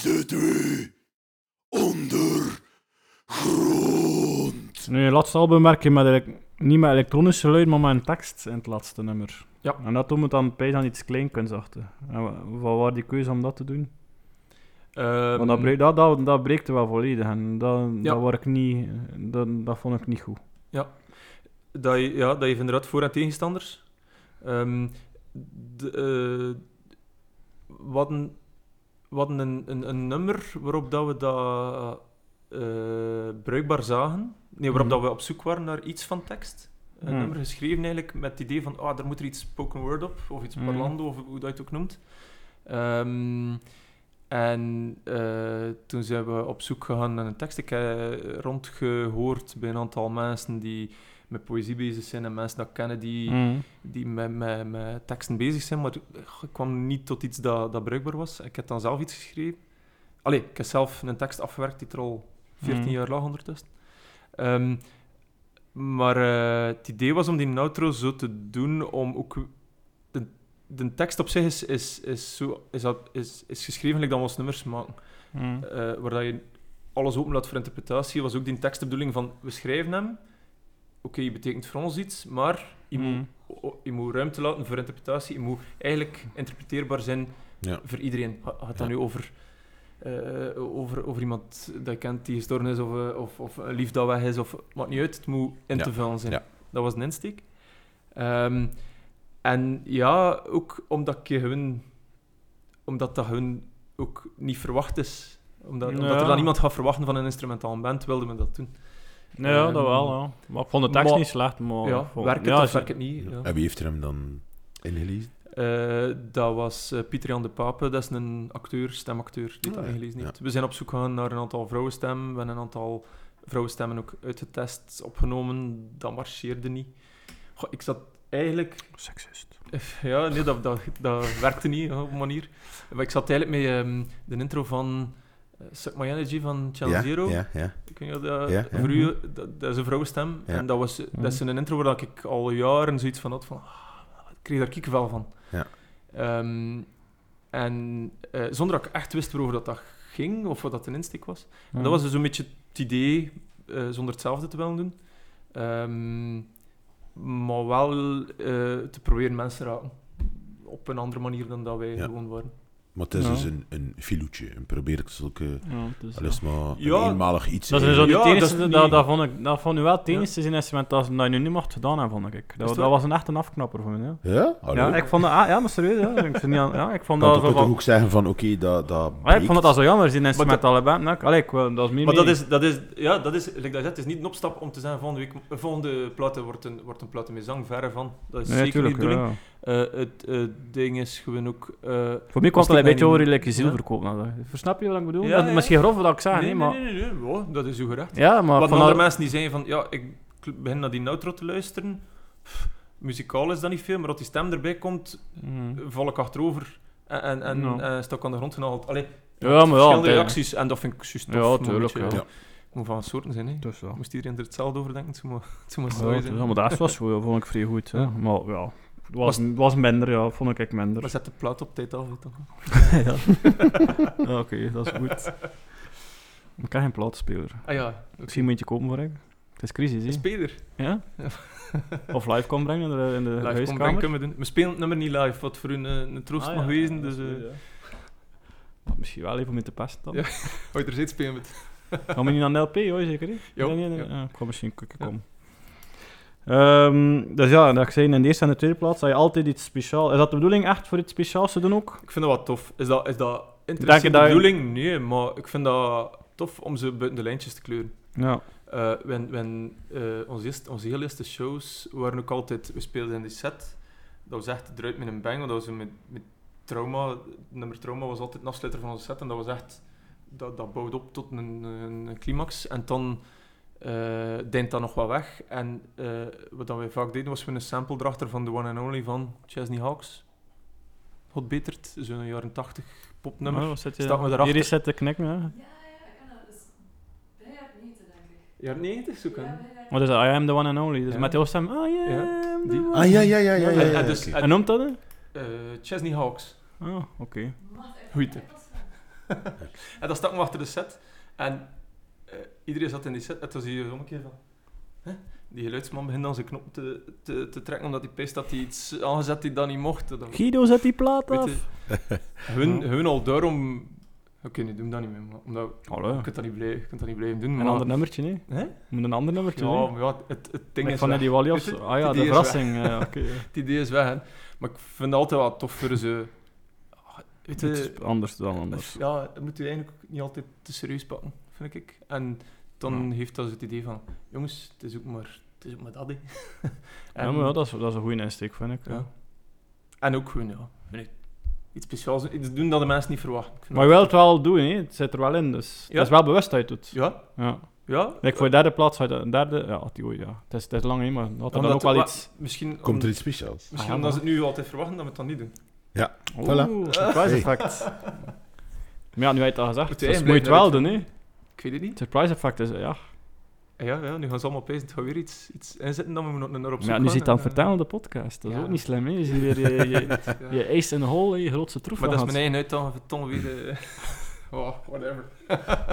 zitten we ondergrond. Nu, het laatste album werk je met niet met elektronische geluid, maar met een tekst in het laatste nummer. Ja. En dat doen we dan bij aan iets kleinkunstachtig. En wa- wat was die keuze om dat te doen? Ehm, Want dat, breekt, dat, dat, dat breekt wel volledig. En dat, Ja. dat, ik niet, dat, dat vond ik niet goed. dat, je, ja, dat heeft inderdaad voor- en tegenstanders. Ehm de, eh, hadden, we hadden een, een, een nummer waarop dat we dat eh, bruikbaar zagen. Nee, waarop Mhm. dat we op zoek waren naar iets van tekst. Een Mhm. nummer geschreven eigenlijk met het idee van, ah, daar moet er iets spoken word op, of iets Mhm. parlando, of hoe dat je het ook noemt. Ehm, en eh, toen zijn we op zoek gegaan naar een tekst. Ik heb rondgehoord bij een aantal mensen die met poëzie bezig zijn en mensen dat kennen die, Mhm. die met, met, met teksten bezig zijn, maar ik kwam niet tot iets dat, dat bruikbaar was. Ik heb dan zelf iets geschreven. Allee, ik heb zelf een tekst afgewerkt die er al 14 Mhm. jaar lag ondertussen. Ehm, maar eh, het idee was om die outro zo te doen om ook... De, de tekst op zich is, is, is, zo, is, dat- is, is geschreven like dat we ons nummers maken. Mhm. Eh, waar dat je alles open laat voor interpretatie, was ook die tekst de bedoeling van, we schrijven hem, oké, je betekent voor ons iets, maar je, moet, o- je moet ruimte laten voor interpretatie, je moet eigenlijk interpreteerbaar zijn Ja. voor iedereen. Gaat dat Ja. nu over, eh, over, over iemand dat je kent die gestorven is, of, eh, of, of een lief dat weg is, of maakt niet uit, het moet in Ja. te vullen zijn. Ja. Dat was een insteek. Ehm, en ja, ook omdat ik gewoon... Omdat dat gewoon ook niet verwacht is. Omdat, omdat er dan iemand gaat verwachten van een instrumentaal band, wilden we dat doen. Ja, dat wel, ja. Maar ik vond de tekst maar- niet slecht, maar... ja, vond- werkt het ja, of het niet? Ja. En wie heeft er hem dan ingelezen? Eh, dat was eh, Pieter Jan de Pape, dat is een acteur, stemacteur, die Ah, dat ja. ingelezen heeft. Ja. We zijn op zoek gegaan naar een aantal vrouwenstemmen, we hebben een aantal vrouwenstemmen ook uitgetest, opgenomen, dat marcheerde niet. Goh, ik zat eigenlijk Seksist. Ja, nee, dat, dat, dat werkte niet op een manier. Maar ik zat eigenlijk met ehm, de intro van Suck My Energy van Channel ja, Zero. Ja, ja. Ik weet niet of dat, Ja, ja. voor u, dat, dat is een vrouwenstem. Ja. En dat, was, dat is een intro waar ik al jaren zoiets van had van... ah, ik kreeg daar kiekenvel van. Ja. Ehm, en eh, zonder dat ik echt wist waarover dat, dat ging, of wat dat een insteek was. En dat was dus een beetje het idee, eh, zonder hetzelfde te willen doen. Ehm, maar wel eh, te proberen mensen raken. Op een andere manier dan dat wij Ja. gewoon waren. Maar het is Ja. dus een, een filoetje. En probeer ik zulke... Ja, dus, Al ja. is het maar een Ja, eenmalig iets. Dat in. zo niet Ja, dat dat, niet- dat, vond ik, dat vond ik wel het enige zijn instrument dat, dat je nu niet mocht gedaan hebben, vond ik. Dat, dat was een echt een afknapper voor me, ja. Ja? Hallo? Ja, ik vond dat, ah, ja, maar serieus, ja. Ik, vind niet aan- ja, ik vond kan dat zo toch van... ook zeggen van, oké, dat, dat Ah, ik vond dat al zo jammer, die dat- instrumentale band. Nou, allee, ik, wil- dat is meer Maar dat is, dat is, ja, dat is, like dat je zegt, het is niet een opstap om te zeggen volgende week, eh, volgende platen wordt een, wordt een platen met zang, verre van. Dat is Nee, zeker niet de bedoeling. ja. Eh, het eh, ding is gewoon ook... eh, Voor mij kwam het Als een ik beetje over like, je ziel Ja. verkopen. Versnap je wat ik bedoel? Ja, dat is ja. misschien grof wat ik zeg, nee, nee, nee, maar... nee, nee, nee, wow, dat is uw gerecht. Ja, maar Wat van andere al- mensen die zeggen van, ja, ik begin naar die outro te luisteren, pff, muzikaal is dat niet veel, maar als die stem erbij komt, Mhm. val ik achterover en, en, en eh, sta ik aan de grond genageld. Allee, Ja, maar ja, verschillende ja. reacties en dat vind ik juist tof. Ja, moet tuurlijk, ja. Het moet van soorten zijn, hè. Dus ja. Moest iedereen er hetzelfde over denken, het saai het- zijn. ja, maar dat was wel, vond ik vrij goed. Hè. Ja. Maar ja, het was, was minder, ja, vond ik minder. Maar zet de plaat op tijd af, toch? ja, ja oké, dat is goed. Ik heb geen plaatspeler. Ah ja, Misschien moet je kopen voor ik. Het is crisis, hè? speler. Ja? Of live kan brengen in de, in de Live huiskamer. komen kunnen we doen. We spelen het nummer niet live, wat voor een, een troost Ah, mag ja, wezen. ja, Dus eh ja. Misschien wel even om in te pesten dan. Ja. ooit er zit spelen met. Gaan we niet naar de LP, hoor, zeker? hè? Nee, nee, nee. ja. Ja, ik kan misschien een komen. Ehm, dus ja, dat ik zei, in de eerste en de tweede plaats, dat je altijd iets speciaals... Is dat de bedoeling echt voor iets speciaals te doen ook? Ik vind dat wat tof. Is dat, is dat Denk je intrinsiek de je- bedoeling? Nee, maar ik vind dat tof om ze buiten de lijntjes te kleuren. Ja. Eh when, when, eh, onze, eerste, onze heel eerste shows waren ook altijd... We speelden in die set. Dat was echt eruit met een bang, want dat was met, met trauma. Nummer trauma was altijd een afsluiter van onze set. En dat was echt... Dat, dat bouwde op tot een, een, een climax. En dan eh deint dat nog wat weg. En eh, wat dan wij vaak deden, was we een sample erachter van The One and Only van Chesney Hawks. Hot Betert, zo'n jaren 80 popnummer. Oh, zit je... Staat me erachter. Hier is het te knikken, hè? Ja, ja, ik kan dat. Dus bij het niet, denk ik. Jaren 90 zoeken. Ja, Wat is dat? I am the one and only. Dus Ja. met heel stem... I am Ja, the die. one Ah, ja, ja, ja, ja, ja. En- ja, en dus- oké. en- noemt dat? Eh, Chesney Hawks. Ah, oké. Even. Goeie tip. en dan stak me achter de set. En iedereen zat in die set. En toen zie je zo'n keer van... Hè? Die geluidsman begint dan zijn knop te, te, te trekken, omdat hij pist dat hij iets aangezet die dat niet mocht. Dan, Guido, zet die plaat weet af. je, hun, hun al daarom... Oké, nu doen dat niet meer, maar omdat... Je kunt dat niet blijven, je kunt dat niet blijven doen, Een ander nummertje, nee. Hè? Moet een ander nummertje, Ja, nee. maar ja, het, het ding is van. Eddie Walliams. Weet je, Ah ja, het de verrassing. ja, oké. Het idee is weg, hè. Maar ik vind het altijd wel tof voor ze... Weet Het je, is anders dan anders. Ja, dat moet je eigenlijk niet altijd te serieus pakken, vind ik. En dan heeft dat het idee van... Jongens, het is ook maar, het is ook maar dat, hè. Ja, maar ja, dat is, dat is een goede insteek, vind ik. ja. En ook gewoon, ja, vind ik, iets speciaals. Iets doen dat de mensen niet verwachten. Maar je dat- wilt het wel doen, hè. het zit er wel in. Dus Ja. Het is wel bewust dat je het doet. Ja, Ja. ja. Like voor de derde plaats, had een derde... Ja, had die ooit, ja. Het is, het is lang, hè, maar had er dan ook wel iets... Misschien, Komt om- er iets speciaals? misschien Ah, omdat ja, ze het nu altijd verwachten dat we het dan niet doen. Voilà. Oeh, surprise Hey. effect. Maar ja, nu heb je het al gezegd. Moet Dus moet je het wel doen, hè. Ik weet het niet. Surprise effect is, ja. Ja, ja, nu gaan ze allemaal pezen. Het gaat weer iets, iets inzetten dat we moeten naar op zoek ja, nu zit het eh, vertellen op de podcast. Dat is ja. ook niet slim, hè. Je ziet weer je, je, ja. je ace in the hole, je grootste troef. Maar dat is mijn eigen Tom weer... eh, oh, whatever.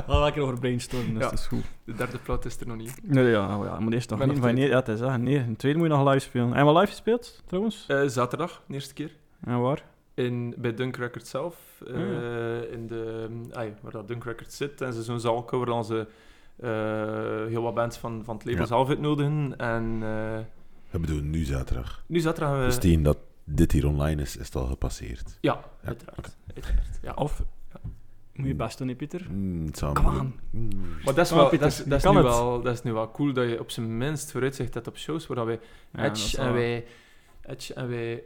Wel lekker over brainstormen, dus Ja. dat is goed. De derde plaat is er nog niet. Nee, ja, oh ja, maar eerst nog niet. Van, nee, ja, het is. Nee, een tweede moet je nog live spelen. En wat live gespeeld, trouwens? Eh, zaterdag, de eerste keer. En waar? In, bij Dunk Records zelf. eh, Ah, in de, waar dat Dunk Records zit. En ze zo'n zaal cover dan ze eh, heel wat bands van, van het label Ja. zelf uitnodigen. En eh, We bedoelen nu zaterdag. nu zaterdag gaan we... Dus tegen dat dit hier online is, is het al gepasseerd. Ja, Ja, uiteraard. uiteraard ja. Of? Ja. Moet je best doen, hè, Pieter? Mm, Mm. Maar dat is, Oh, wel, Pieter, dat, is, dat, is nu wel, dat is nu wel cool dat je op zijn minst vooruitzicht hebt op shows waar wij Edge en wel- wij, Edge en wij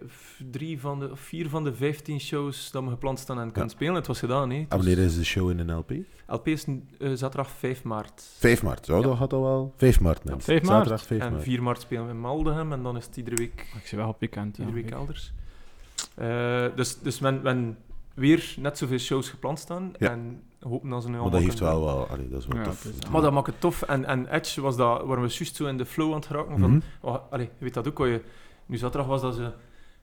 drie van de, of vier van de vijftien shows dat we gepland staan en kunnen spelen. Het was gedaan, hè. Het En wanneer is de show in een LP? LP is eh, zaterdag 5 maart. 5 maart. Ja, Ja. dat gaat al wel. 5 maart, mensen. 5 maart. Zaterdag 5 En maart. 4 maart spelen we in Maldegem en dan is het iedere week, Ik zie wel op weekend, iedere week elders. Eh, dus dus men, men weer net zoveel shows gepland staan Ja. en hopen dat ze nu Maar allemaal dat heeft wel wel... Allee, dat is wel Ja, tof. is- Maar dat maakt het tof. En, en Edge was dat, waar we juist zo in de flow aan het geraken van... Mhm. Oh, allee, je weet dat ook, wat je, nu zaterdag was dat ze...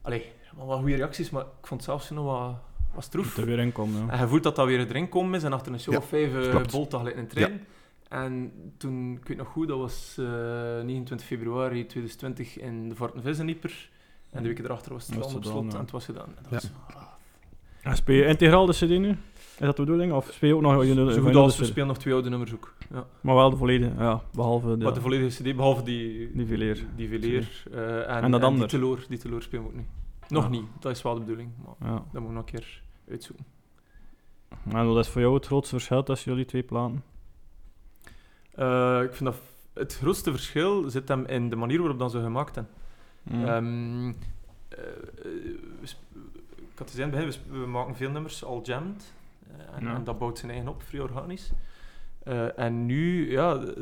Allee, wel wat goede reacties, maar ik vond het zelfs nog wat, wat stroef. Moet er weer in komen, ja. En je voelt dat dat weer erin komen is en achter een show Ja, of vijf uh, klopt. bolt dat gelijk in een trein. En toen, ik weet nog goed, dat was eh 29 februari 2020 in de Vortenvissenieper. En de week erachter was het Was wel op het slot en het was gedaan. En dat Ja. was, ah, En Speel je integraal de CD nu? Is dat de bedoeling? Of speel je ook nog zo goed als we spelen nog twee oude nummers ook. Ja. Maar wel de volledige, ja. Behalve de... Maar de volledige CD, behalve die... Die fileer. Die fileer. eh, en, En dat die ander. teloor, die teloor spelen we ook niet. Nog Ja. niet, dat is wel de bedoeling. Maar Ja. dat moeten we nog een keer uitzoeken. En wat is voor jou het grootste verschil tussen jullie twee platen? Eh, ik vind dat het grootste verschil zit hem in de manier waarop dat ze gemaakt hebben. Mm. Sp- ik had het begin, we, we maken veel nummers al jammed. En, Ja. en dat bouwt zijn eigen op, vrij organisch. Eh, en nu, ja, het-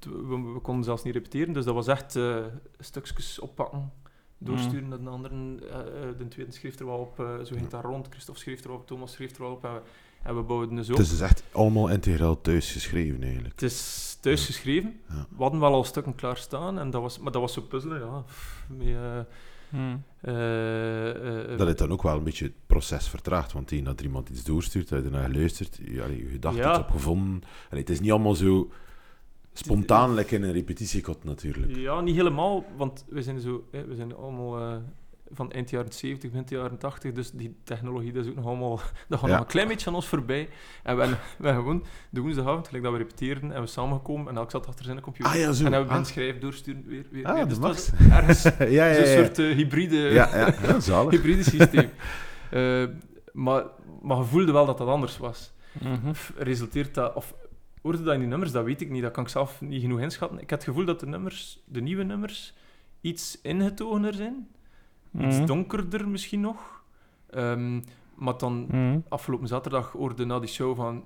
we, we konden zelfs niet repeteren, dus dat was echt eh, stukjes oppakken, doorsturen naar de anderen. eh, de tweede schreef er wel op, zo ging dat rond. Christophe schreef er wel op, Thomas schreef er wel op. En we, en we bouwden dus op. Het is dus echt allemaal integraal thuis geschreven, eigenlijk. Het is thuis geschreven. Ja. We hadden wel al stukken klaarstaan, en dat was, maar dat was zo puzzelen, ja. pff, Met, eh, Mm. eh, eh, Dat het dan ook wel een beetje het proces vertraagt, want dat er iemand iets doorstuurt, dat je ernaar luistert, ja, je gedacht Ja. iets op gevonden. En het is niet allemaal zo spontaan, lekker in een repetitiekot natuurlijk. Ja, niet helemaal, want we zijn, zo, hè, we zijn allemaal eh, van eind jaren 70, begin jaren 80, dus die technologie dat is ook nog allemaal, dat gaat Ja. nog een klein beetje aan ons voorbij. En we, hebben- gewoon de woensdagavond, gelijk dat we repeteren, en we samengekomen en elk zat achter zijn computer. Ah ja, zo. En hebben we Ah. een schrijf doorsturen, weer, weer, Ah, weer. dat Dus mag. het was ergens ja, ja, ja. soort eh, hybride... ja, ja, ja, zalig. hybride systeem. Eh, maar, maar je voelde wel dat dat anders was. F- Resulteert dat, of hoorde dat in die nummers, dat weet ik niet, dat kan ik zelf niet genoeg inschatten. Ik heb het gevoel dat de nummers, de nieuwe nummers, iets ingetogener zijn. Iets Mhm. donkerder misschien nog. Ehm, maar dan, Mhm. afgelopen zaterdag hoorde na die show van...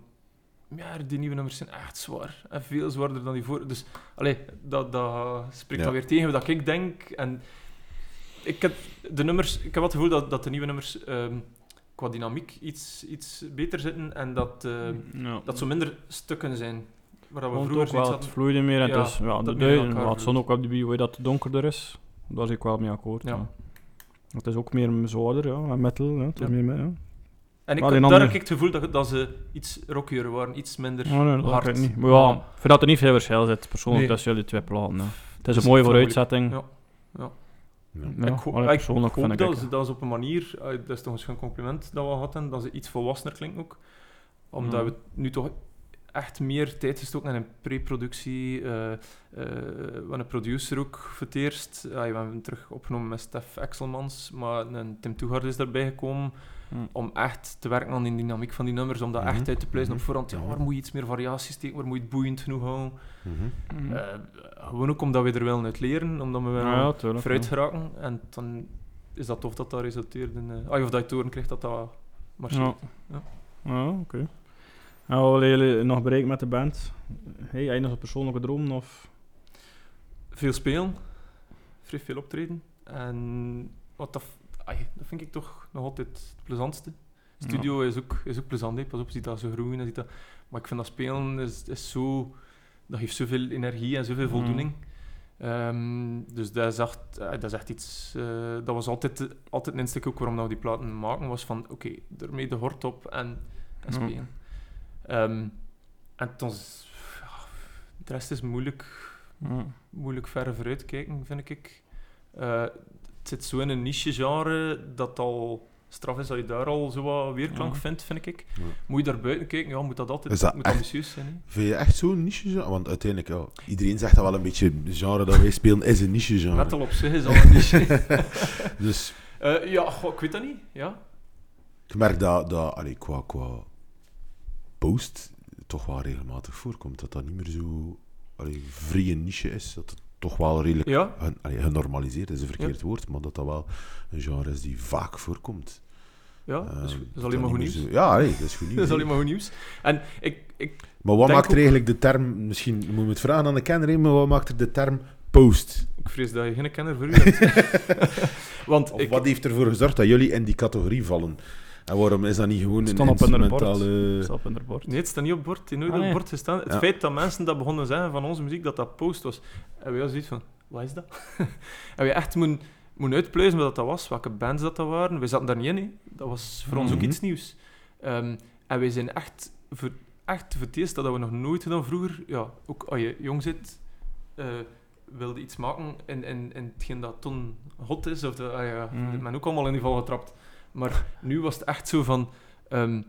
Ja, die nieuwe nummers zijn echt zwaar. En veel zwaarder dan die voor. Dus, allee, dat, dat spreekt Ja. dan weer tegen wat ik denk. En ik heb de nummers... Ik heb het gevoel dat, dat de nieuwe nummers ehm, qua dynamiek iets, iets beter zitten. En dat, Ja. dat zo minder stukken zijn. Waar dat we Want vroeger ook wel, zoiets het vloeide meer en Ja, het is, ja, dat de duiden, het stond ook op die hoe dat het donkerder is. Daar was ik wel mee akkoord. Ja. Het is ook meer zwaarder, ja, en metal, ja, het is Ja. meer ja. En ik, daar andere- heb ik het gevoel dat, dat ze iets rockier waren, iets minder Oh, nee, dat hard. ik niet. Maar ja, ik vind dat er niet veel verschil zit, persoonlijk, Nee. tussen jullie twee platen. hè. Het is Dus een mooie ik vooruitzetting. Ja. Ja. Ja, ik, ho- allee, ik persoonlijk hoop vind ik dat ook. ze, dat ze op een manier, eh, dat is toch een compliment dat we hebben, dat ze iets volwassener klinken ook. Omdat Mm. we nu toch echt meer tijd gestoken in pre-productie. eh eh, we hebben een producer ook voor het eerst. Ja, we hebben hem terug opgenomen met Stef Exelmans, maar een Tim Toegaard is daarbij gekomen Mm. om echt te werken aan die dynamiek van die nummers, om dat Mhm. echt uit te pluizen Mhm. op voorhand. Ja, Mhm. waar moet je iets meer variaties steken, waar moet je het boeiend genoeg houden? Mhm. Mm. Eh, gewoon ook omdat we er willen uit leren, omdat we willen Ja, ja, tuurlijk. vooruit ja. geraken. En dan is dat tof dat dat resulteert in... ah, of dat je toren krijgt dat dat marcheert. Ja. Ja. Ja, oké. En wat willen jullie nog bereiken met de band? Hey, nog een persoonlijke droom? Of... Veel spelen, vrij veel optreden. En wat dat, dat vind ik toch nog altijd het plezantste. Studio is, ook, is ook plezant, hè. pas op, je ziet dat zo groeien. en ziet dat, maar ik vind dat spelen is, is zo... Dat geeft zoveel energie en zoveel Mm. voldoening. Ehm, dus dat is echt, eh, dat is echt iets... eh, dat was altijd, altijd een insteek ook waarom we die platen maken, was van oké, ermee de hort op en, en Ja. spelen. Ehm, en toen... de rest is moeilijk Ja. moeilijk verder vooruit kijken, vind ik. Eh, het zit zo in een niche-genre dat al straf is dat je daar al zo wat weerklank Ja. vindt, vind ik. Moet je daar buiten kijken? Ja, moet dat altijd Is dat moet echt- ambitieus zijn. Hè? Vind je echt zo'n niche genre? Want uiteindelijk, ja, iedereen zegt dat wel een beetje, het genre dat wij spelen is een niche genre. Metal op zich is al een niche. Dus Eh, ja, goh, ik weet dat niet. Ja. ik merk dat, dat allee, qua, qua post toch wel regelmatig voorkomt. Dat dat niet meer zo allee, vrije niche is. Dat het toch wel redelijk Ja. gen- allee, genormaliseerd is, een verkeerd woord, maar dat dat wel een genre is die vaak voorkomt. Ja, dat is, Ehm, dat is alleen maar goed nieuws. zo- Ja, dat is goed nieuws. Dat is alleen maar goed nieuws. En ik, ik, Maar wat maakt er eigenlijk de term, misschien moeten we het vragen aan de kenner, maar wat maakt er de term post? ik vrees dat je geen kenner voor u hebt. Want Of ik, wat heeft ervoor gezorgd dat jullie in die categorie vallen? En waarom is dat niet gewoon een Staan op hun bord. instrumentale... Nee, het staat niet op bord. Het nooit Ah, op nee. bord gestaan. Het Ja. feit dat mensen dat begonnen zeggen van onze muziek, dat dat post was. En wij zoiets van, wat is dat? en we echt moeten, moeten uitpluizen wat dat was, welke bands dat, dat waren. We zaten daar niet in. Dat was voor ons ook Mhm. iets nieuws. Ehm, en wij zijn echt voor, echt voor het eerst, dat we nog nooit gedaan vroeger. Ja, ook als je jong zit, eh, wilde iets maken in, in, in hetgeen dat toen hot is. Of de, ah ja, Mhm. men ook allemaal in die val getrapt. Maar nu was het echt zo van... ehm,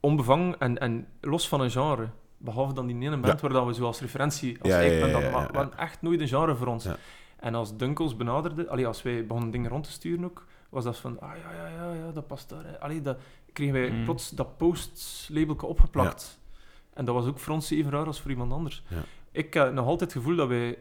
onbevangen en, en los van een genre. Behalve dan die ene band waar dat we zo als referentie... Als Ja, ik ja, ben ja, dat, ja, maar ja. we hadden echt nooit een genre voor ons. Ja. En als Dunkels benaderde... Allee, als wij begonnen dingen rond te sturen ook, was dat van... Ah ja, ja, ja, ja dat past daar. hè. Allee, dat kregen wij Mm. plots dat post-labelke opgeplakt. En dat was ook voor ons even raar als voor iemand anders. Ja. Ik heb nog altijd het gevoel dat wij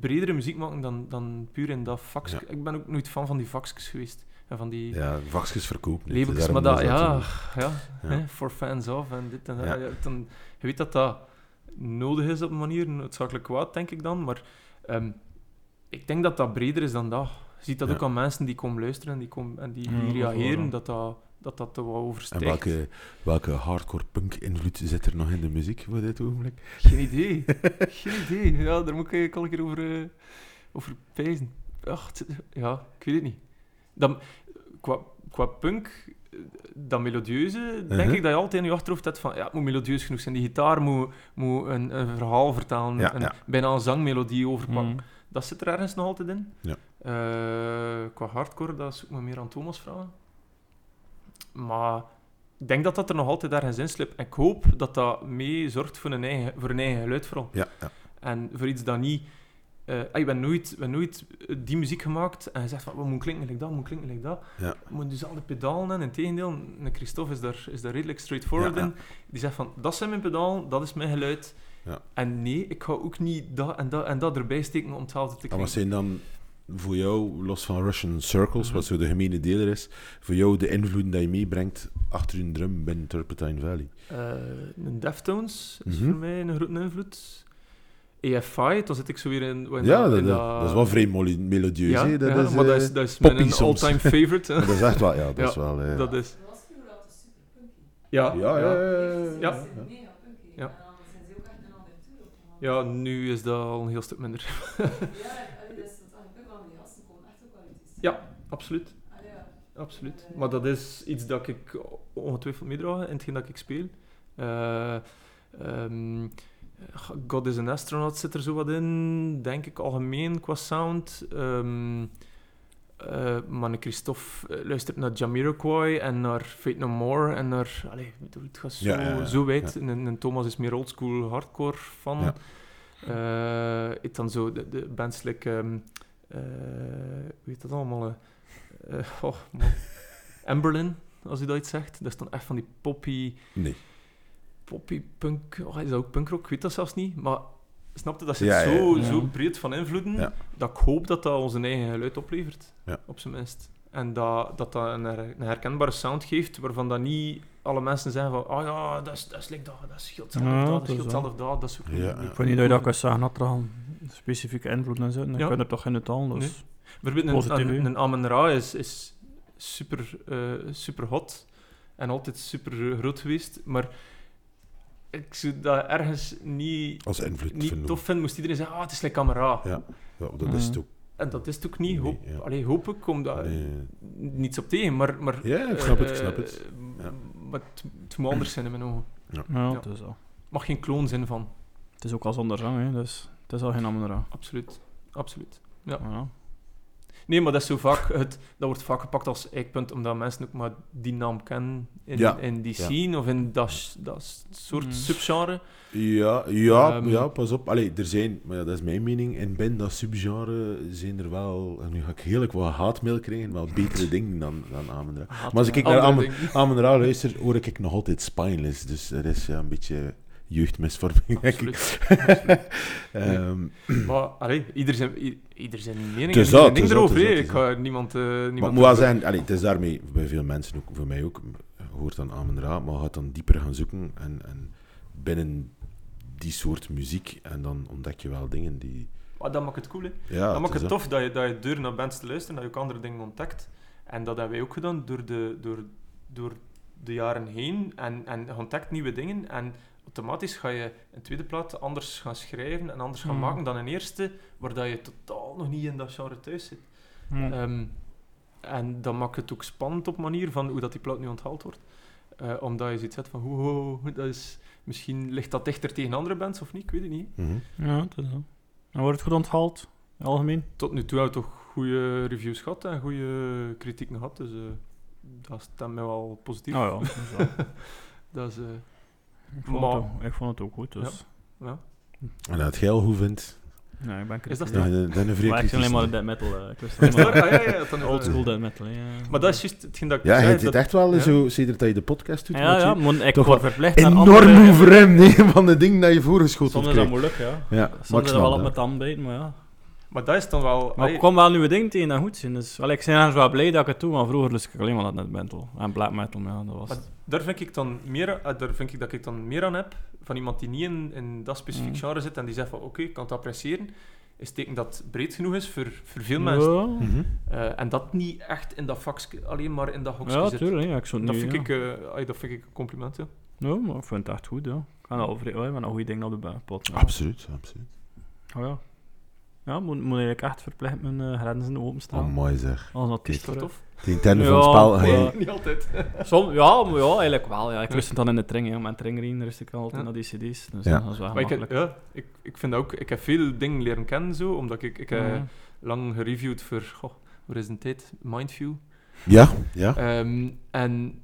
bredere muziek maken dan, dan puur in dat. Ja. Ik ben ook nooit fan van die vakjes geweest. En van die Ja, vakjes verkopen. Daarom maar dat, ja, ja, Ja. Hè, voor fans of en dit en dat. Ja. Ja, dan, je weet dat dat nodig is op een manier, noodzakelijk kwaad, denk ik dan. Maar ehm, ik denk dat dat breder is dan dat. Je ziet dat Ja. ook aan mensen die komen luisteren en die, komen, en die, die reageren, dat dat, dat dat wel En overstijgt. welke, welke hardcore punk invloed zit er nog in de muziek voor dit ogenblik? Geen idee. Geen idee. Ja, daar moet ik al een keer over, eh, over pijzen. Ach, ja, ik weet het niet. Dan, qua, qua punk, eh, dat melodieuze, denk Mhm. ik dat je altijd in je achterhoofd hebt van, ja, het moet melodieus genoeg zijn. Die gitaar moet, moet een, een verhaal vertalen, Ja, een, ja. bijna een zangmelodie overpakken. Mm. Dat zit er ergens nog altijd in. Ja. Eh, qua hardcore, dat zoek me meer aan Thomas vragen. Maar ik denk dat dat er nog altijd ergens in slipt. En ik hoop dat dat mee zorgt voor een eigen, voor een eigen geluid vooral. Ja, ja. En voor iets dat niet... eh ah, je bent nooit, je bent nooit die muziek gemaakt en je zegt van, we moeten klinken like dat, we moeten klinken like dat. Ja. We moeten dus al die pedalen in. Integendeel, en Christophe is daar, is daar redelijk straightforward Ja, ja. in. Die zegt van, dat zijn mijn pedalen, dat is mijn geluid. Ja. En nee, ik ga ook niet dat en dat en dat erbij steken om hetzelfde te En wat zijn dan voor jou, los van Russian Circles, Mhm. wat zo de gemene deler is, voor jou de invloeden die je meebrengt achter een drum binnen Turpentine Valley? Eh, een Deftones is Mhm. voor mij een grote invloed. EFI, dan zit ik zo weer in, in ja, dat, dat, in dat, dat is wel vrij melodieus. Ja, hè. dat ja, is, maar dat eh, is, dat is poppy mijn all-time favorite. dat is echt wel, ja, dat Ja, is wel... eh, dat is... Dat was vroeger altijd super punky. Ja, ja, ja, ja, ja, Ja. Ja. Ja, nu is dat al een heel stuk minder. Ja, allee, dat is dat eigenlijk ook wel, die gasten komen echt ook wel uit die Ja. Scene. Absoluut. Allee, ja. absoluut. Maar dat is iets dat ik ongetwijfeld meedraag in hetgeen dat ik speel. Eh, ehm, God is an Astronaut zit er zo wat in, denk ik, algemeen qua sound. Ehm eh Manne Christophe eh, luistert naar Jamiroquai en naar Fate No More en naar... Allee, ik bedoel, het gaat zo, Ja, ja, ja, zo wijd. ja. En, en Thomas is meer oldschool hardcore fan. Ja. Eh, het dan zo de, de bands like... ehm eh, hoe heet dat allemaal? eh? Eh, oh, man. Amberlin, als u dat iets zegt. Dat is dan echt van die poppy... Nee. Poppy punk... Oh, is dat ook punkrock? Ik weet dat zelfs niet. Maar snapte dat zit Ja, ja, zo, ja. zo breed van invloeden... Ja. dat ik hoop dat dat onze eigen geluid oplevert. Ja. Op zijn minst. En dat dat, dat een, her- een herkenbare sound geeft, waarvan dat niet alle mensen zeggen van oh ja, dat is, dat is like dat, dat is heel hetzelfde Ja, dat, dat dat is heel hetzelfde dat, dat is ook Ja, een- ja. Ik weet niet dat je dat kan zeggen dat specifieke invloed in zit. Ik Ja. kan er toch in het al. Dus. Nee. Bijvoorbeeld een, een, een Amen Ra is, is super, eh, super hot en altijd super groot geweest, maar ik zou dat ergens niet, Als invloed niet vinden. tof vinden, moest iedereen zeggen, ah, het is like Amen Ra. Ja, ja, dat is het ook. En dat is het ook niet. Nee, Hoop, ja. allee, hoop ik, omdat Nee. niets op tegen, maar... maar Ja, ik snap het, ik snap het. eh, Ja. Maar het, het moet anders zijn in mijn ogen. Ja, Ja. het is al. mag geen kloon zijn van. Het is ook al zonder zang, hè, dus het is al geen andere. Absoluut. Absoluut. Ja. Ja. Nee, maar dat is zo vaak... Het, dat wordt vaak gepakt als eikpunt, omdat mensen ook maar die naam kennen in, Ja. in die Ja. scene of in dat, dat soort Mm. subgenre. Ja, ja, Ehm. ja, pas op. Allee, er zijn, maar ja, dat is mijn mening, in binnen dat subgenre zijn er wel, en nu ga ik heerlijk wat haatmail krijgen, wel betere dingen dan, dan. Maar als ik naar Andere Amen, dingen. Amen Ra luister, hoor ik nog altijd Spineless, dus er is ja, een beetje jeugdmisvorming. Absoluut. Ehm, maar, allee, ieder zijn, ieder zijn mening en ding erover. Ik ga niemand... maar niemand het moet wel over- zijn, allee, het is daarmee, bij veel mensen, ook voor mij ook, hoort dan Amen Ra, maar gaat dan dieper gaan zoeken en, en binnen die soort muziek, en dan ontdek je wel dingen die... Maar dat maakt het cool, hè. Ja, dat maakt het tof dat je, dat je deur naar bands te luisteren, dat je ook andere dingen ontdekt. En dat hebben wij ook gedaan door de, door, door de jaren heen. En, en je ontdekt nieuwe dingen. En automatisch ga je een tweede plaat anders gaan schrijven en anders gaan Mm. maken dan een eerste, waar dat je totaal nog niet in dat genre thuis zit. Ja. Ehm, en dat maakt het ook spannend op manier van hoe dat die plaat nu onthaald wordt. Eh, omdat je zoiets hebt van, ho, ho, dat is, misschien ligt dat dichter tegen andere bands of niet, ik weet het niet. Mhm. ja, het is zo. En wordt het goed onthaald? Algemeen? Tot nu toe hebben we toch goede reviews gehad en goede kritieken gehad, dus eh, dat stemt mij wel positief. Oh ja, dat is wel. Dat is, eh, ik, vond Maar- het ook, ik vond het ook goed. Dus. ja. En dat jij hoe vindt, Nee, ik ben Is dat kritisch. dan, een vrij Maar ik alleen maar kritisch- dead metal. eh, Ik wist ah, ja, ja, is old school dead metal. Ja. Maar dat is juist hetgeen dat ik Ja, zei, hij zit dat- echt wel ja. zo, sinds dat je de podcast doet, Ja, je ja, moet ik toch word wel verplicht aan enorm overremd nee, van de dingen dat je voorgeschoteld Soms is dat moeilijk, ja. Ja, maar Soms ik is dat wel op dat. mijn tand bijten, maar ja. Maar dat is dan wel... Maar ik kom wel nieuwe dingen tegen dat goed zijn. Dus, wel, ik ben ergens wel blij dat ik het doe, maar vroeger lust ik alleen maar dat net metal. En black metal, ja, dat was... Maar daar vind ik dan meer, eh, daar vind ik dat ik dan meer aan heb van iemand die niet in, in dat specifiek Mm. genre zit en die zegt van oké, ik kan het appreciëren, is teken dat het breed genoeg is voor, voor veel mensen. Ja, Mhm. Eh, en dat niet echt in dat vakje, alleen maar in dat hokje ja zit. tuurlijk. Ja, ik zou Dat vind, ja. ik, eh, allee, dat vind ik een compliment, ja. Ja, maar ik vind het echt goed, ja. Ik ja, maar een goede ding op de pot. Ja. Absoluut, absoluut. Oh, ja. Ja, moet, moet eigenlijk echt verplicht mijn eh, grenzen openstaan. Oh, mooi zeg. Als dat Kijk. is tof? Het interne van Ja, het spel ja. Niet altijd. Som, ja, maar ja, eigenlijk wel. Ja. Ik Ja. lust het dan in de tring, ja. mijn tringrien rust ik altijd Ja. naar die cd's. Dus Ja. dat is wel Maar ik, gemakkelijk. ja, ik, ik vind ook... Ik heb veel dingen leren kennen, zo, omdat ik... Ik heb Ja. lang gereviewd voor... Goh, waar is een tijd? Mindview. Ja, ja. Ehm, en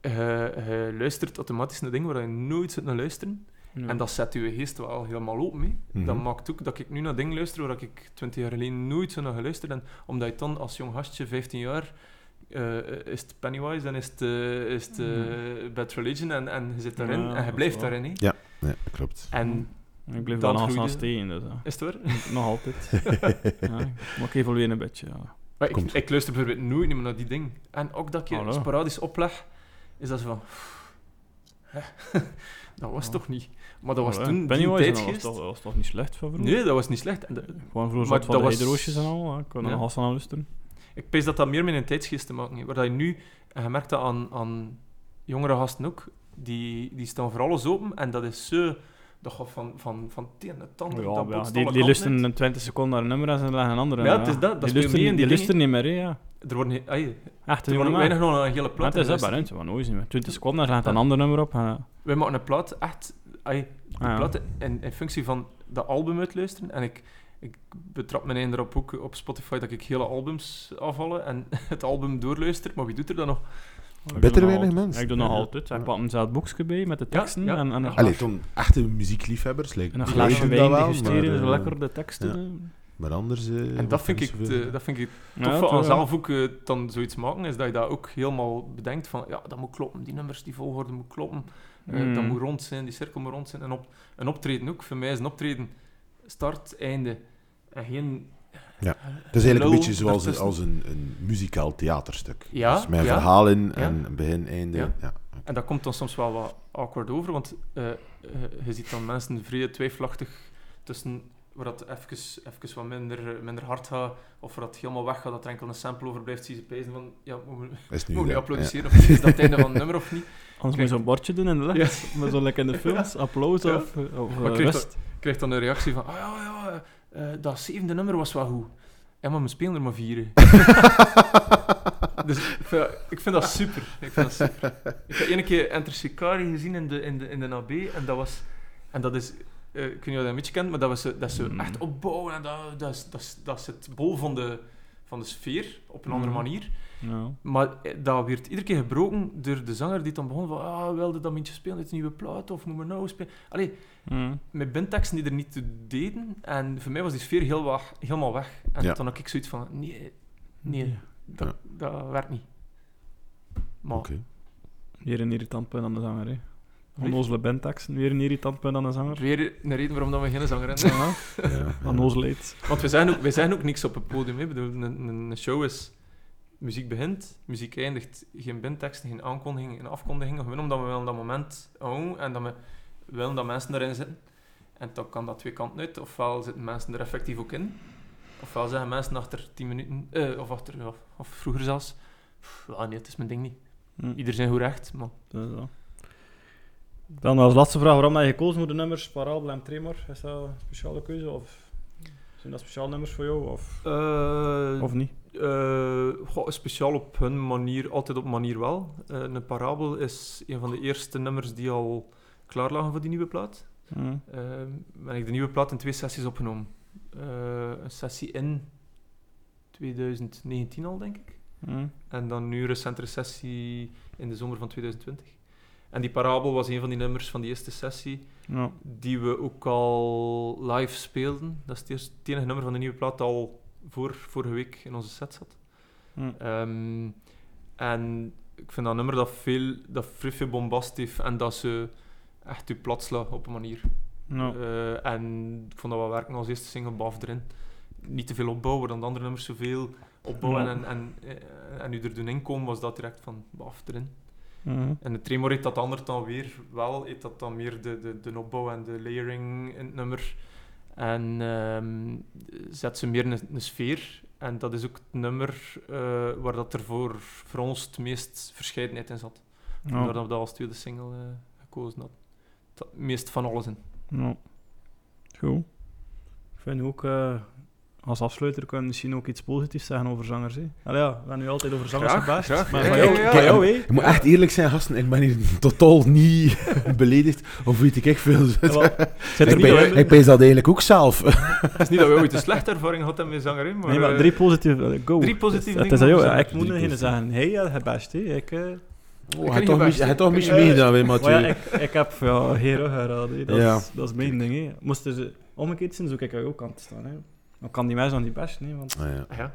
je, je luistert automatisch naar dingen waar je nooit zit naar luisteren. Ja. En dat zet je geest wel helemaal open. Mee. Mhm. Dat maakt ook dat ik nu naar dingen luister waar ik 20 jaar geleden nooit zo naar geluisterd En omdat je dan als jong gastje, 15 jaar, eh, is het Pennywise en is het, eh, is het eh, Bad Religion en, en je zit daarin Ja, en je blijft daarin. hè. Ja, dat klopt. En Ik blijf dan dan groeide- aan steken, dus ja. is het waar? nog altijd. ja, maar ik evolueer een beetje, ja. Maar ik, luister bijvoorbeeld nooit meer naar die dingen. En ook dat ik je Hallo. sporadisch opleg, is dat zo van... hè, dat was Ja. toch niet... Maar dat was Ja, toen die was toch, dat was toch niet slecht van vroeger? Nee, dat was niet slecht. De- Gewoon vroeger Maar zat van dat de was- heideroosjes en al, ja. ik kon er Ja. nog als aan. Ik pees dat dat meer met een tijdsgeest te maken heeft. Waar dat je nu... En je merkt dat aan, aan jongere gasten ook. Die, die staan voor alles open. En dat is zo... Dat gaat van, van, van een naar. Ja, ja, botst die, die uit. in 20 seconden naar een nummer en ze leggen een andere. Ja, het is dat, dat die mee in die niet meer, hè, ja. Er worden... Echt, een ook weinig nog een hele Maar plaat. het is dat van nooit niet meer. 20 seconden, dan gaat een Ja. ander nummer op. en- Wij maken een plaat echt ai, Ah, ja. in, in functie van de album uitluisteren. En ik, ik betrap me erop ook op Spotify dat ik hele albums afvallen en het album doorluister. Maar wie doet er dan nog? Ik doe Bitter nog weinig altijd. mensen. Ik doe nog Ja. altijd. Ik Ja. pak een zelf boekje bij met de Ja, teksten ja. en, en een, Allee, toen echte muziekliefhebbers. Like, en een glaasje wijn maar, zo eh, lekker de teksten. ja. Maar anders... eh, En dat vind, ik, te- dat vind ik Ja, tof aan zelf ook eh, dan zoiets maken, is dat je dat ook helemaal bedenkt van, ja, dat moet kloppen, die nummers, die volgorde moet kloppen, Mm. dat moet rond zijn, die cirkel moet rond zijn. En op, een optreden ook, voor mij is een optreden start, einde, en geen... Ja. Het is eigenlijk een beetje zoals, een, als een, een muzikaal theaterstuk. Ja, Dus mijn ja. verhaal in Ja. en begin, einde. Ja. Ja. En dat komt dan soms wel wat awkward over, want eh, eh, je ziet dan mensen vrij twijfelachtig tussen waar dat even, even wat minder, eh, minder hard gaat, of waar dat helemaal weg gaat, dat er enkel een sample overblijft, zie je van, ja, moeten we, nu, ja. applaudisseren of niet? Is dat het einde van het nummer of niet? Anders moet je zo'n bordje doen in de lucht. Met zo lekker in de films. Applaus Ja. of, of Maar eh. Ik krijg dan een reactie van, ah ja, ja, eh, eh, dat zevende nummer was wel goed. Ja, maar we spelen er maar vier. hè. dus ik vind, dat- ik vind dat super. Ik vind dat super. Ik heb één keer Enter Shikari gezien in de, in de, in de AB en dat was... En dat is... eh, ik weet niet of je dat een beetje kent, maar dat, was, dat is zo Mm. echt opbouwen en dat, dat, is, dat, is, dat zit bol van de, van de sfeer op een andere Mm. manier. Ja. Maar eh, dat werd iedere keer gebroken door de zanger die dan begon van ah, wilde dat mintje spelen, dit is een nieuwe plaat, of moet maar nou spelen. Allee, Mm. met bandteksten die er niet toe deden. En voor mij was die sfeer heel wa- helemaal weg. En Ja. toen had ik zoiets van, nee, nee, dat, Ja. dat werkt niet. Maar Oké. Weer een irritant punt aan de zanger, hè. Onnozele bandteksten, weer een irritant punt aan de zanger. weer een reden waarom dat we geen zanger hebben. Ja, Ja. Want wij zeggen, ook, wij zeggen ook niks op het podium. Hè. Ik bedoel, een, een, een show is... Muziek begint, muziek eindigt. Geen bandteksten, geen aankondiging, geen afkondiging. Gewoon omdat we wel dat moment houden en dat we willen dat mensen erin zitten. En dan kan dat twee kanten uit. Ofwel zitten mensen er effectief ook in. Ofwel zeggen mensen achter 10 minuten, eh, of, achter, of, of vroeger zelfs, "Pff, ja, nee, het is mijn ding niet. Hm. Ieder zijn goed recht, maar Dat is dat. Dan als laatste vraag, waarom heb je gekozen voor de nummers Parabel en Tremor? Is dat een speciale keuze? Of zijn dat speciale nummers voor jou? Of, Eh, of niet? eh, goh, speciaal op hun manier, altijd op manier wel. Eh, een parabel is een van de eerste nummers die al klaar lagen voor die nieuwe plaat. Uh, ben ik de nieuwe plaat in twee sessies opgenomen. Een sessie in 2019 al, denk ik. Hm. En dan nu een recentere sessie in de zomer van 2020. En die parabel was een van die nummers van die eerste sessie, Ja. die we ook al live speelden. Dat is het, eerste, het enige nummer van de nieuwe plaat dat al voor vorige week in onze set zat. Hm. Ehm, en ik vind dat nummer dat veel, dat veel bombast heeft en dat ze echt u plat slaat op een manier. Ja. Eh, en ik vond dat wel werken als eerste single baf erin. Niet te veel opbouwen, dan de andere nummers zoveel opbouwen en, en, eh, en u er doen inkomen, was dat direct van baf erin. Hm. En de Tremor heeft dat anders dan weer wel, heeft dat dan meer de, de, de opbouw en de layering in het nummer. En ehm, zet ze meer een, een sfeer. En dat is ook het nummer eh, waar dat er voor, voor ons het meest verscheidenheid in zat. Ja. Vandaar dat we dat als tweede single eh, gekozen hadden. Het meest van alles in. Ja. Goed. Ik vind ook, eh, als afsluiter kunnen we misschien ook iets positiefs zeggen over zangers. Hè. Allee, ja, we hebben nu altijd over zangers Graag, gebaasd. graag. Maar Ja, jou. Ik moet echt eerlijk zijn, gasten. Ik ben hier totaal niet beledigd. Of weet ik echt veel. Zit er ik, ben, ik pees dat eigenlijk ook zelf. Het is niet dat we ooit een slechte ervaring hadden met zanger, maar... Nee, maar eh, drie positieve... Go. drie positieve Het is dingen aan over ja. Ik moet geen zeggen. Hey, ja, het best. Hè. Ik, eh, Oh, kan hij niet toch mis- toch kan niet- meegedaan, maar Mathieu. ja, ik, ik heb ja, gehad. hè. Dat, Ja. is, dat is mijn ding. Hè. Moesten ze omgekeerd zijn, zou ik aan jouw kant staan. Dan kan die mensen dan niet best. Nee, want Ah, ja. Ja, Ja,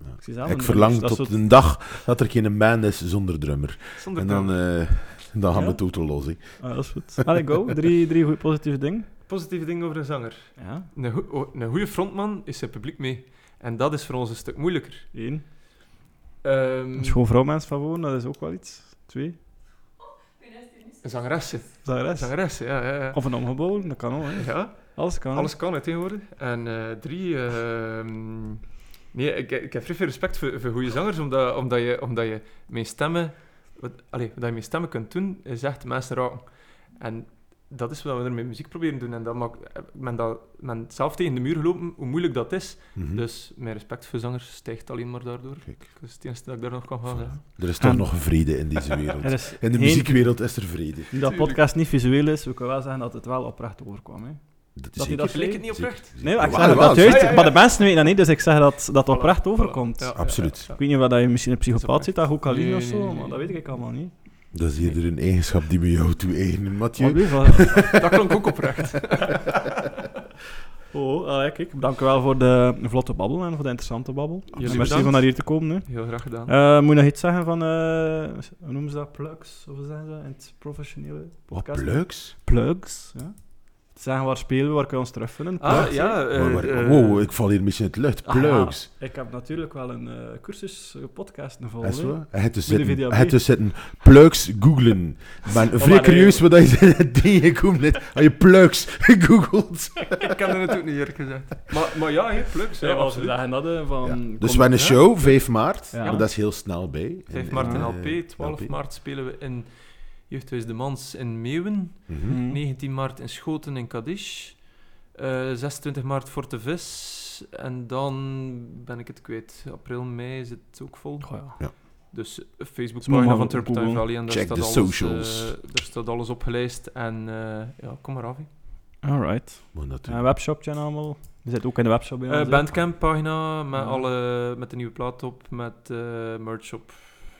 ja. ik, zie zelf Ik een- verlang dat tot soort- een dag dat er geen band is zonder drummer. zonder En dan, dan, eh, dan gaan Ja? we totaal los. Ah, dat is goed. Allee, go. Drie, drie goed positieve dingen. Positieve dingen over een zanger. Ja, Een, oh, een goede frontman is zijn publiek mee. En dat is voor ons een stuk moeilijker. één. Ehm, Een schoon vrouwmens van wonen, dat is ook wel iets. Twee. Het een zangeressen. Zangeres. Zangeressen, ja. ja, ja. Of een omgeboren, dat kan ook. Hè. ja. Alles kan. Alles kan hè, tegenwoordig. En eh, drie, ehm, nee, ik, ik heb vrij veel respect voor, voor goede zangers, omdat, omdat, je, omdat je met stemmen, wat, allee, wat je met stemmen kunt doen, is echt mensen raken. En dat is wat we er met muziek proberen te doen. En dat maakt, men, dat, men zelf tegen de muur gelopen, hoe moeilijk dat is. Mhm. Dus mijn respect voor zangers stijgt alleen maar daardoor. Kijk, Dat is het enige dat ik daar nog kan van zeggen. er is toch En- nog vrede in deze wereld. Er In de muziekwereld is er vrede. Nu dat podcast niet visueel is, we kunnen wel zeggen dat het wel oprecht overkwam. Hè. Dat Dat je dat niet oprecht? Zeker, Nee, maar ik zeker. zeg Wel, dat wel, juist, ja, ja. maar de mensen weten dat niet, dus ik zeg dat dat Voilà, oprecht voilà. overkomt. Ja, Absoluut. ja, Ik weet niet of dat je misschien een psychopaat zit, dat ook al Nee, of zo, nee, nee, maar dat weet ik allemaal niet. Dat is eerder een eigenschap die we jou toe-eigenen, Mathieu. Dat klonk ook oprecht. Oh, allee, kijk, dank u wel voor de vlotte babbel en voor de interessante babbel. Jullie Merci om naar hier te komen. Hè. Heel graag gedaan. Eh, moet je nog iets zeggen van, eh, hoe noemen ze dat, plugs? Of hoe zeggen ze in het professionele Wat podcast? plugs? Plugs, ja. Te zeggen waar spelen we, waar kunnen we ons terugvinden. ah, Plugs, ja. eh, Maar eh, wow, ik val hier een beetje in het lucht. Plugs. Ik heb natuurlijk wel een eh, cursus uh, podcast Is volgen. zo? Hij heeft dus Met de zitten, plugs googlen. Maar vrij maar, curieus wat je tegenkomt net als je plugs googelt. ik ken het ook niet eerlijk gezegd. Maar, maar ja, heel plugs. Ja, Ja, als we absoluut. zeggen dat, van... Ja. Dus we hebben een show, 5 maart. Ja. Maar dat is heel snel bij. 5 In- maart in LP, eh, 12 LP. maart spelen we in Jeugdhuis de Mans in Meeuwen, Mhm. Mhm. 19 maart in Schoten in Kadish, eh 26 maart Fort de Vis en dan ben ik het kwijt. April, mei zit het ook vol. Goh, ja. Dus Ze Facebookpagina van Turpentine. Valley en daar Check staat, de alles, socials. eh, daar staat alles opgelijst en eh, ja, kom maar af. hè. Alright. En allemaal. Je zit ook in de webshop bij ons, Eh hè? Bandcamp pagina met, Ja. alle, met de nieuwe plaat op, met eh merch op,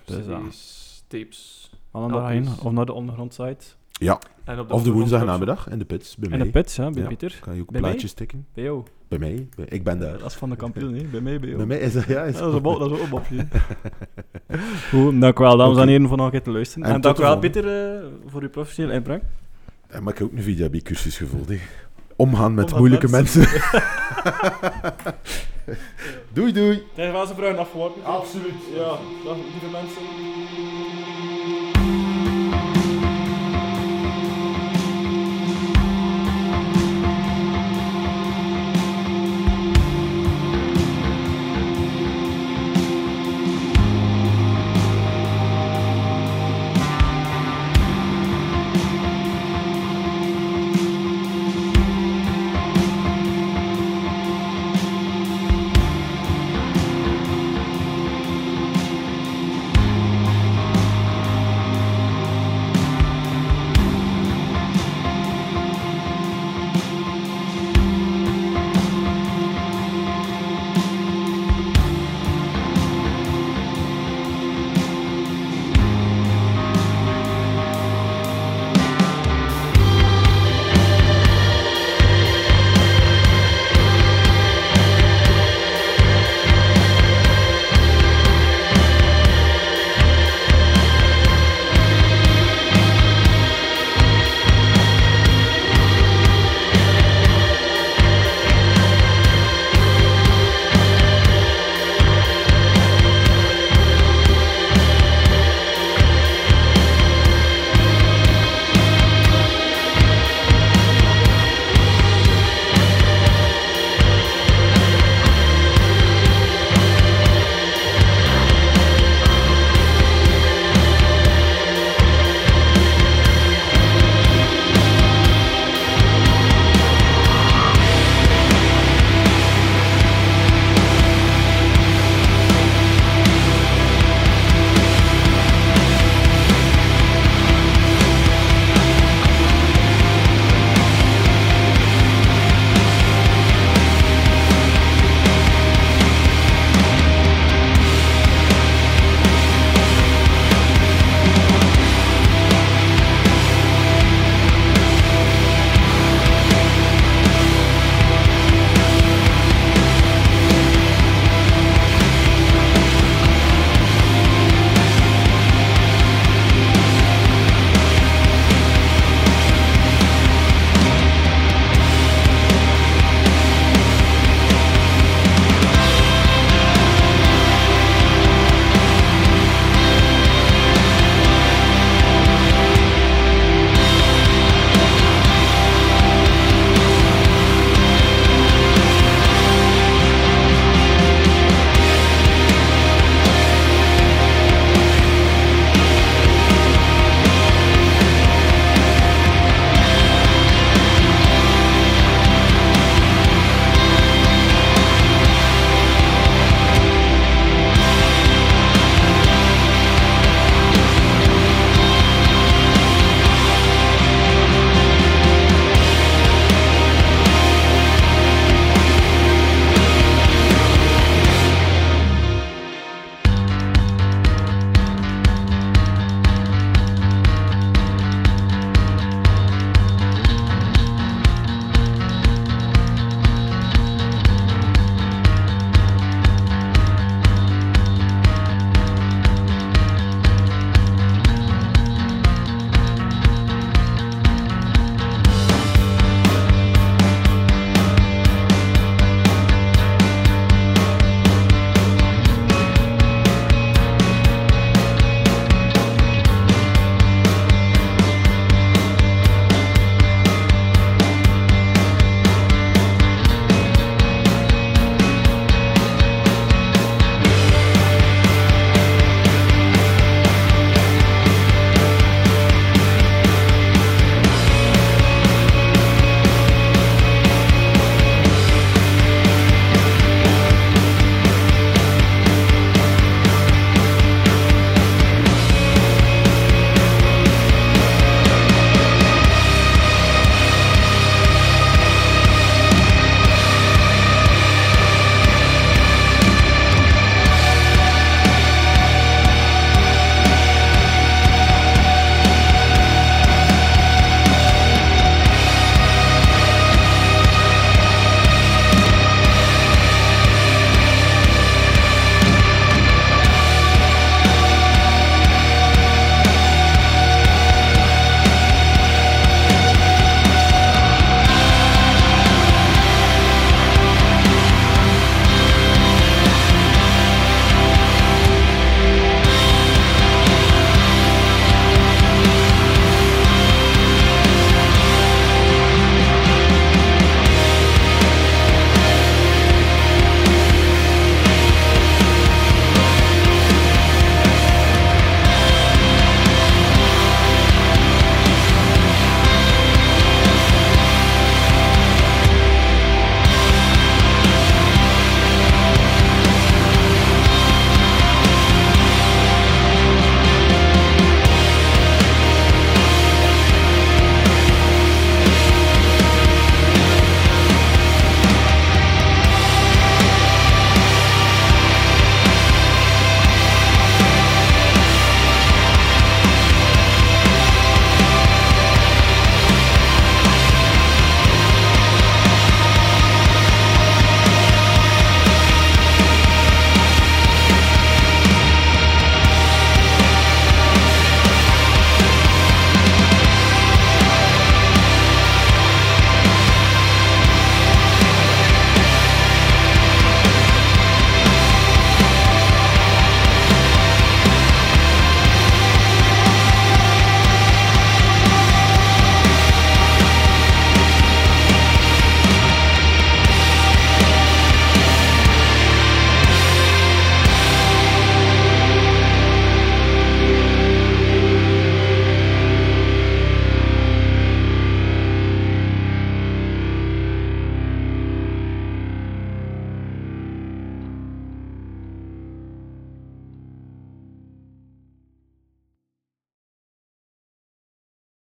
Dus ja. CD's, tapes. Daarheen, LP's. of naar de ondergrondsite. Ja, En op of de woensdag namiddag in de pits. Bij En mij. de pits, hè, bij Ja. Pieter. Kan je ook Bij mij? plaatjes tikken? Bij jou. Bij mij. Bij- ik ben daar. Dat is van de kampioen, hè. Bij mij, bij jou. Bij mij is dat, ja. Is Ja, dat is een bo- dat is ook een mopje. Goed, dank u wel, dames en heren, voor nog een keer te luisteren. En En, dank de u wel. Pieter, eh, voor uw professionele inbreng. En maar ik heb ook een VDAB-cursus gevolgd. hè. Omgaan met Omgaan moeilijke met mensen. doei, doei. Tegen wel zijn bruin afgeworpen. Absoluut. Ja, dag lieve mensen.